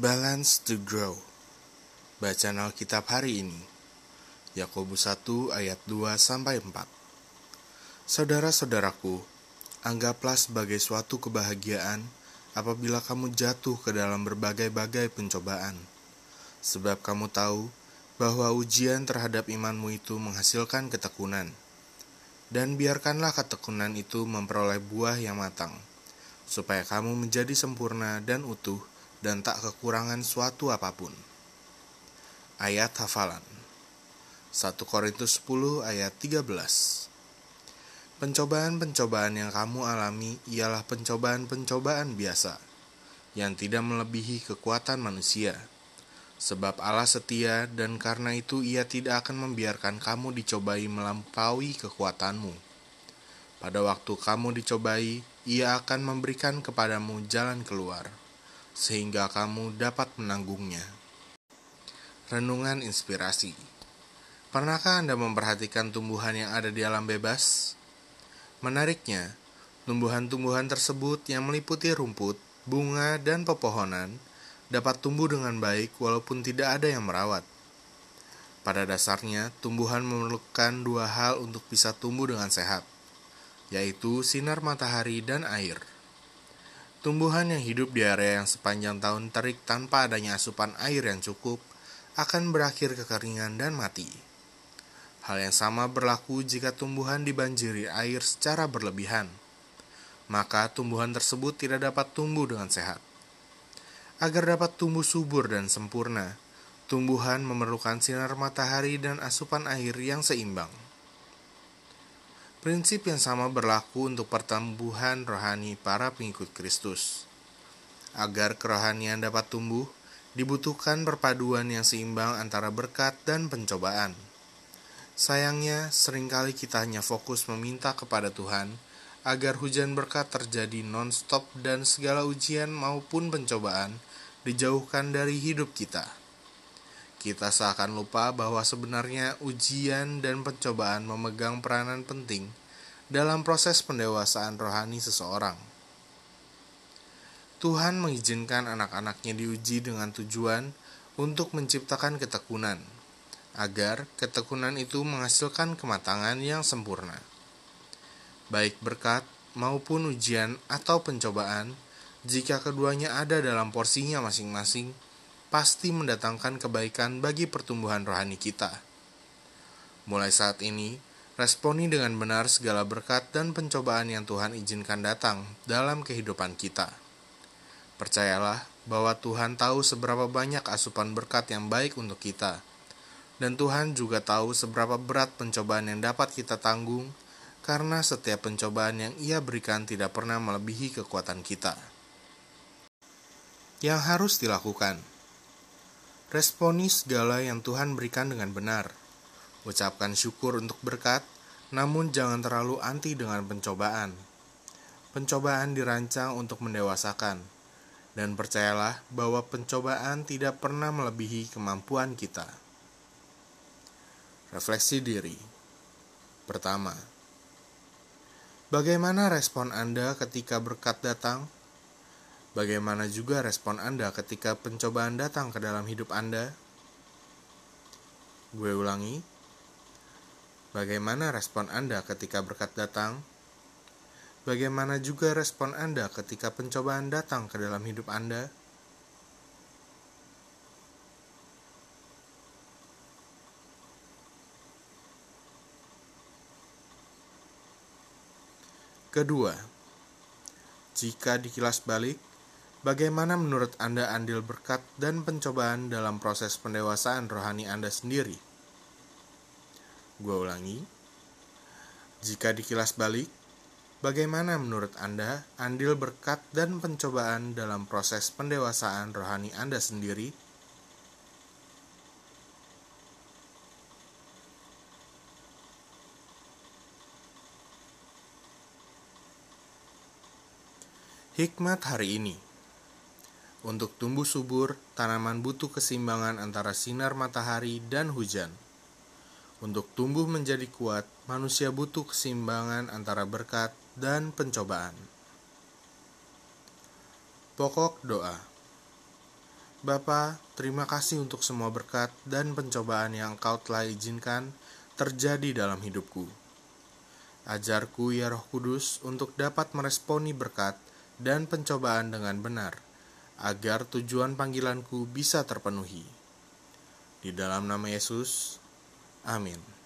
Balance to grow. Bacaan Alkitab hari ini. Yakobus 1 ayat 2 sampai 4. Saudara-saudaraku, anggaplah sebagai suatu kebahagiaan apabila kamu jatuh ke dalam berbagai-bagai pencobaan. Sebab kamu tahu bahwa ujian terhadap imanmu itu menghasilkan ketekunan. Dan biarkanlah ketekunan itu memperoleh buah yang matang, supaya kamu menjadi sempurna dan utuh dan tak kekurangan suatu apa pun. Ayat hafalan 1 Korintus 10 ayat 13 Pencobaan-pencobaan yang kamu alami ialah pencobaan-pencobaan biasa, yang tidak melebihi kekuatan manusia. Sebab Allah setia dan karena itu ia tidak akan membiarkan kamu dicobai melampaui kekuatanmu. Pada waktu kamu dicobai, ia akan memberikan kepadamu jalan keluar, sehingga kamu dapat menanggungnya. Renungan Inspirasi Pernahkah Anda memperhatikan tumbuhan yang ada di alam bebas? Menariknya, tumbuhan-tumbuhan tersebut yang meliputi rumput, bunga, dan pepohonan dapat tumbuh dengan baik walaupun tidak ada yang merawat. Pada dasarnya, tumbuhan memerlukan dua hal untuk bisa tumbuh dengan sehat, yaitu sinar matahari dan air. Tumbuhan yang hidup di area yang sepanjang tahun terik tanpa adanya asupan air yang cukup akan berakhir kekeringan dan mati. Hal yang sama berlaku jika tumbuhan dibanjiri air secara berlebihan, maka tumbuhan tersebut tidak dapat tumbuh dengan sehat. Agar dapat tumbuh subur dan sempurna, tumbuhan memerlukan sinar matahari dan asupan air yang seimbang. Prinsip yang sama berlaku untuk pertumbuhan rohani para pengikut Kristus. Agar kerohanian dapat tumbuh, dibutuhkan perpaduan yang seimbang antara berkat dan pencobaan. Sayangnya, sering kali kita hanya fokus meminta kepada Tuhan agar hujan berkat terjadi non-stop dan segala ujian maupun pencobaan dijauhkan dari hidup kita. Kita seakan lupa bahwa sebenarnya ujian dan pencobaan memegang peranan penting dalam proses pendewasaan rohani seseorang. Tuhan mengizinkan anak-anaknya diuji dengan tujuan untuk menciptakan ketekunan, agar ketekunan itu menghasilkan kematangan yang sempurna. Baik berkat maupun ujian atau pencobaan jika keduanya ada dalam porsinya masing-masing, pasti mendatangkan kebaikan bagi pertumbuhan rohani kita. Mulai saat ini, responi dengan benar segala berkat dan pencobaan yang Tuhan izinkan datang dalam kehidupan kita. Percayalah bahwa Tuhan tahu seberapa banyak asupan berkat yang baik untuk kita, dan Tuhan juga tahu seberapa berat pencobaan yang dapat kita tanggung, karena setiap pencobaan yang Ia berikan tidak pernah melebihi kekuatan kita yang harus dilakukan. Responi segala yang Tuhan berikan dengan benar. Ucapkan syukur untuk berkat, namun jangan terlalu anti dengan pencobaan. Pencobaan dirancang untuk mendewasakan, dan percayalah bahwa pencobaan tidak pernah melebihi kemampuan kita. Refleksi diri pertama: bagaimana respon Anda ketika berkat datang? Bagaimana juga respon Anda ketika pencobaan datang ke dalam hidup Anda? Gue ulangi. Bagaimana respon Anda ketika berkat datang? Bagaimana juga respon Anda ketika pencobaan datang ke dalam hidup Anda? Kedua, jika dikilas balik, Bagaimana menurut Anda andil berkat dan pencobaan dalam proses pendewasaan rohani Anda sendiri? Gue ulangi. Jika dikilas balik, bagaimana menurut Anda andil berkat dan pencobaan dalam proses pendewasaan rohani Anda sendiri? Hikmat hari ini untuk tumbuh subur, tanaman butuh keseimbangan antara sinar matahari dan hujan. Untuk tumbuh menjadi kuat, manusia butuh keseimbangan antara berkat dan pencobaan. Pokok doa. Bapa, terima kasih untuk semua berkat dan pencobaan yang Kau telah izinkan terjadi dalam hidupku. Ajarku ya Roh Kudus untuk dapat meresponi berkat dan pencobaan dengan benar agar tujuan panggilanku bisa terpenuhi. Di dalam nama Yesus, amin.